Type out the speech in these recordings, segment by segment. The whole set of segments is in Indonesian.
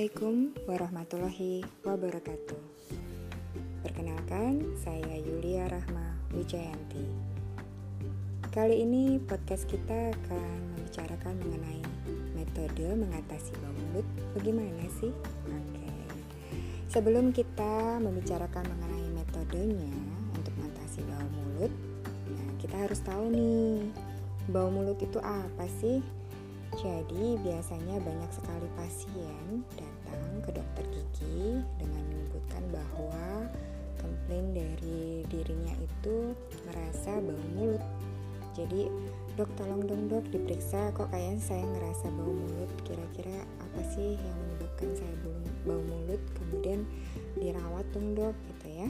Assalamualaikum warahmatullahi wabarakatuh. Perkenalkan, saya Yulia Rahma Wijayanti. Kali ini podcast kita akan membicarakan mengenai metode mengatasi bau mulut. Bagaimana sih? Oke. Sebelum kita membicarakan mengenai metodenya untuk mengatasi bau mulut, nah kita harus tahu nih, bau mulut itu apa sih? Jadi biasanya banyak sekali pasien datang ke dokter gigi dengan menyebutkan bahwa komplain dari dirinya itu merasa bau mulut. Jadi dok tolong dong dok diperiksa kok kayaknya saya ngerasa bau mulut. Kira-kira apa sih yang menyebabkan saya bau mulut? Kemudian dirawat dong dok gitu ya.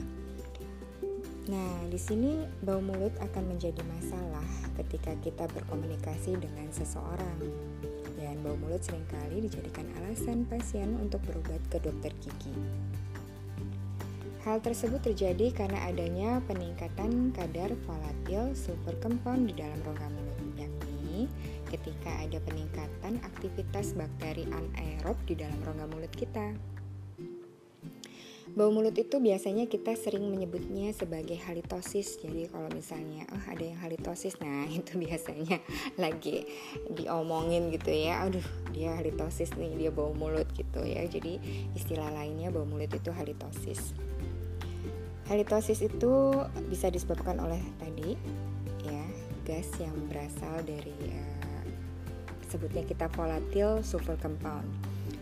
Nah, di sini bau mulut akan menjadi masalah ketika kita berkomunikasi dengan seseorang. Mulut sering kali dijadikan alasan pasien untuk berobat ke dokter gigi. Hal tersebut terjadi karena adanya peningkatan kadar volatil sulfur compound di dalam rongga mulut, yakni ketika ada peningkatan aktivitas bakteri anaerob di dalam rongga mulut kita. Bau mulut itu biasanya kita sering menyebutnya sebagai halitosis. Jadi kalau misalnya oh ada yang halitosis, nah itu biasanya lagi diomongin gitu ya. Aduh, dia halitosis nih, dia bau mulut gitu ya. Jadi istilah lainnya bau mulut itu halitosis. Halitosis itu bisa disebabkan oleh tadi ya, gas yang berasal dari uh, sebutnya kita volatil sulfur compound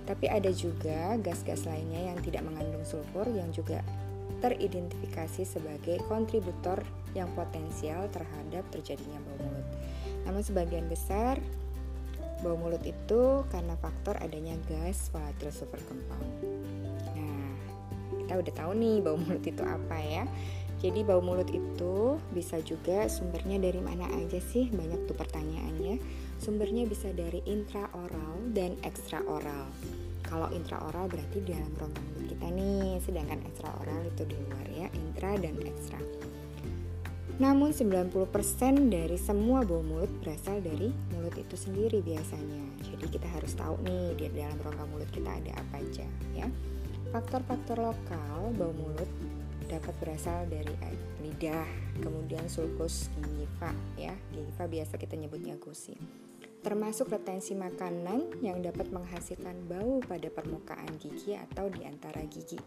tapi ada juga gas-gas lainnya yang tidak mengandung sulfur yang juga teridentifikasi sebagai kontributor yang potensial terhadap terjadinya bau mulut. Namun sebagian besar bau mulut itu karena faktor adanya gas volatile sulfur compound. Nah, kita udah tahu nih bau mulut itu apa ya. Jadi bau mulut itu bisa juga sumbernya dari mana aja sih? Banyak tuh pertanyaannya. Sumbernya bisa dari intraoral dan ekstraoral. Kalau intraoral berarti di dalam rongga mulut kita nih, sedangkan ekstraoral itu di luar ya, intra dan ekstra. Namun 90% dari semua bau mulut berasal dari mulut itu sendiri biasanya. Jadi kita harus tahu nih di dalam rongga mulut kita ada apa aja ya. Faktor-faktor lokal bau mulut dapat berasal dari lidah, kemudian sulcus gingiva ya. Gingiva biasa kita nyebutnya gusi termasuk retensi makanan yang dapat menghasilkan bau pada permukaan gigi atau di antara gigi.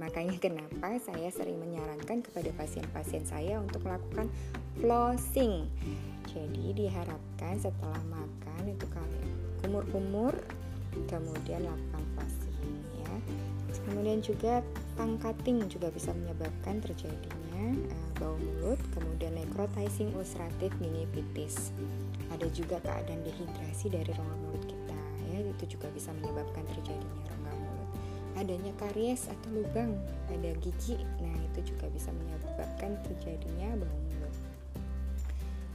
Makanya kenapa saya sering menyarankan kepada pasien-pasien saya untuk melakukan flossing. Jadi diharapkan setelah makan itu kalian kumur-kumur kemudian lakukan flossing ya. Kemudian juga pangkating juga bisa menyebabkan terjadinya uh, necrotizing ulcerative gingivitis ada juga keadaan dehidrasi dari rongga mulut kita ya. Itu juga bisa menyebabkan terjadinya rongga mulut. Adanya karies atau lubang pada gigi nah itu juga bisa menyebabkan terjadinya bau mulut.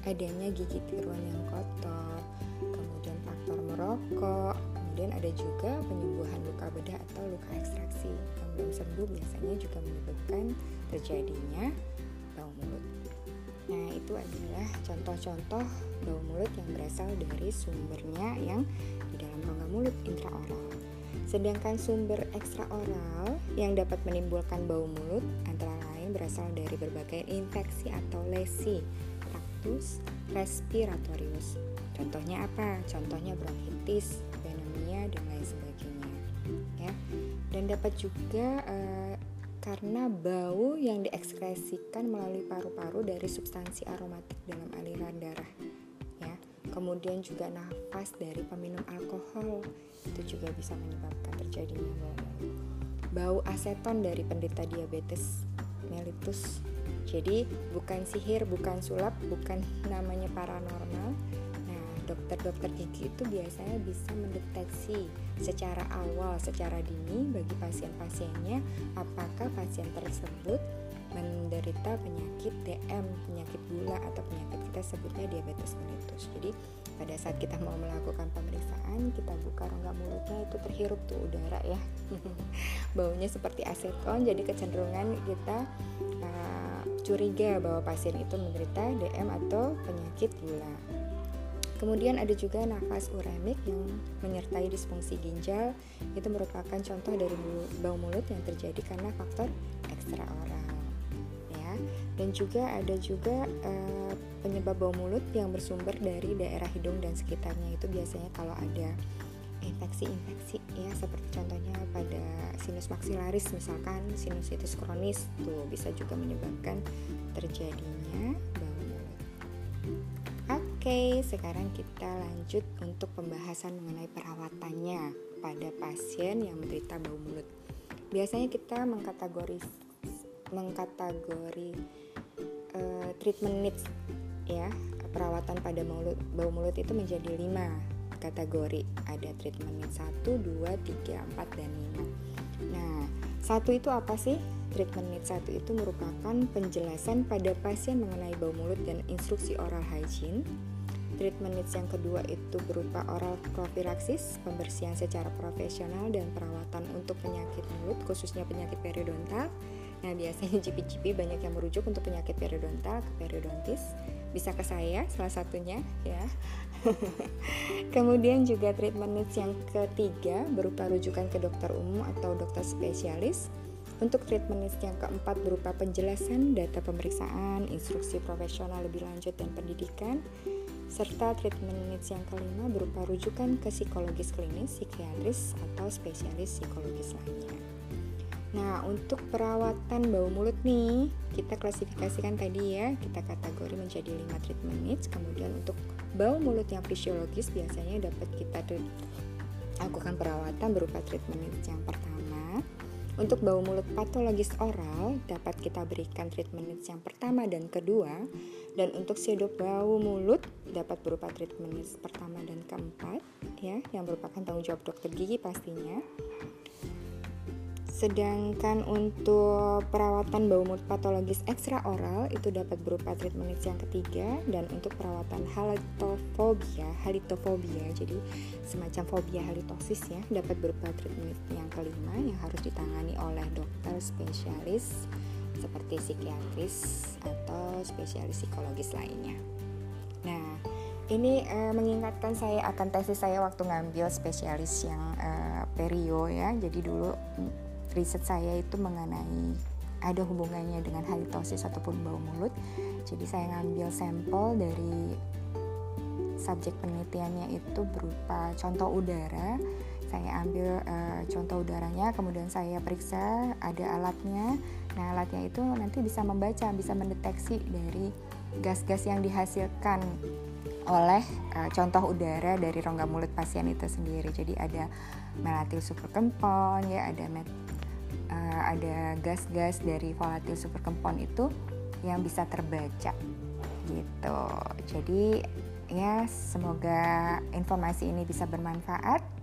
Adanya gigi tiruan yang kotor kemudian faktor merokok kemudian ada juga penyembuhan luka bedah atau luka ekstraksi. Yang belum sembuh biasanya juga menyebabkan terjadinya itu adalah contoh-contoh bau mulut yang berasal dari sumbernya yang di dalam rongga mulut intraoral. Sedangkan sumber ekstraoral yang dapat menimbulkan bau mulut antara lain berasal dari berbagai infeksi atau lesi traktus respiratorius. Contohnya apa? Contohnya bronkitis, pneumonia dan lain sebagainya. Ya. Dan dapat juga uh, karena bau yang diekskresikan melalui paru-paru dari substansi aromatik dalam aliran darah ya. Kemudian juga nafas dari peminum alkohol itu juga bisa menyebabkan terjadinya bau. Bau aseton dari penderita diabetes mellitus. Jadi bukan sihir bukan sulap bukan namanya paranormal dokter-dokter gigi itu biasanya bisa mendeteksi secara awal, secara dini bagi pasien-pasiennya apakah pasien tersebut menderita penyakit DM, penyakit gula atau penyakit kita sebutnya diabetes mellitus. Jadi pada saat kita mau melakukan pemeriksaan, kita buka rongga mulutnya itu terhirup tuh udara ya. Baunya seperti aseton, jadi kecenderungan kita uh, curiga bahwa pasien itu menderita DM atau penyakit gula. Kemudian ada juga nafas uremik yang menyertai disfungsi ginjal. Itu merupakan contoh dari bau mulut yang terjadi karena faktor ekstra oral. Ya. Dan juga ada juga uh, penyebab bau mulut yang bersumber dari daerah hidung dan sekitarnya itu biasanya kalau ada infeksi-infeksi ya seperti contohnya pada sinus maksilaris misalkan sinusitis kronis tuh bisa juga menyebabkan terjadinya. Oke, sekarang kita lanjut untuk pembahasan mengenai perawatannya pada pasien yang menderita bau mulut. Biasanya kita mengkategori mengkategori uh, treatment needs ya. Perawatan pada mulut bau mulut itu menjadi lima kategori. Ada treatment needs 1, 2, 3, 4, dan 5 nah satu itu apa sih? Treatment needs 1 itu merupakan penjelasan pada pasien mengenai bau mulut dan instruksi oral hygiene Treatment needs yang kedua itu berupa oral prophylaxis, pembersihan secara profesional dan perawatan untuk penyakit mulut, khususnya penyakit periodontal. Nah, biasanya GP-GP banyak yang merujuk untuk penyakit periodontal ke periodontis. Bisa ke saya salah satunya ya. Kemudian juga treatment needs yang ketiga berupa rujukan ke dokter umum atau dokter spesialis. Untuk treatment needs yang keempat berupa penjelasan data pemeriksaan, instruksi profesional lebih lanjut dan pendidikan serta treatment needs yang kelima berupa rujukan ke psikologis klinis, psikiatris, atau spesialis psikologis lainnya. Nah, untuk perawatan bau mulut nih, kita klasifikasikan tadi ya, kita kategori menjadi 5 treatment needs. Kemudian untuk bau mulut yang fisiologis biasanya dapat kita lakukan perawatan berupa treatment needs yang pertama. Untuk bau mulut patologis oral dapat kita berikan treatment yang pertama dan kedua dan untuk sirup bau mulut dapat berupa treatment pertama dan keempat ya yang merupakan tanggung jawab dokter gigi pastinya. Sedangkan untuk perawatan bau mulut patologis ekstra oral itu dapat berupa treatment yang ketiga dan untuk perawatan halitofobia, halitofobia jadi semacam fobia halitosis ya dapat berupa treatment yang kelima yang harus ditangani oleh dokter spesialis seperti psikiatris atau spesialis psikologis lainnya. Nah, ini uh, mengingatkan saya akan tesis saya waktu ngambil spesialis yang uh, perio ya. Jadi dulu riset saya itu mengenai ada hubungannya dengan halitosis ataupun bau mulut. Jadi saya ngambil sampel dari subjek penelitiannya itu berupa contoh udara saya ambil uh, contoh udaranya kemudian saya periksa ada alatnya nah alatnya itu nanti bisa membaca bisa mendeteksi dari gas-gas yang dihasilkan oleh uh, contoh udara dari rongga mulut pasien itu sendiri jadi ada melatil superkempon ya ada met, uh, ada gas-gas dari volatil superkempon itu yang bisa terbaca gitu jadi ya semoga informasi ini bisa bermanfaat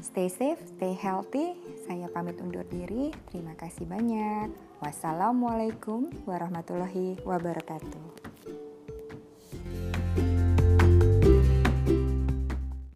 Stay safe, stay healthy. Saya pamit undur diri. Terima kasih banyak. Wassalamualaikum warahmatullahi wabarakatuh.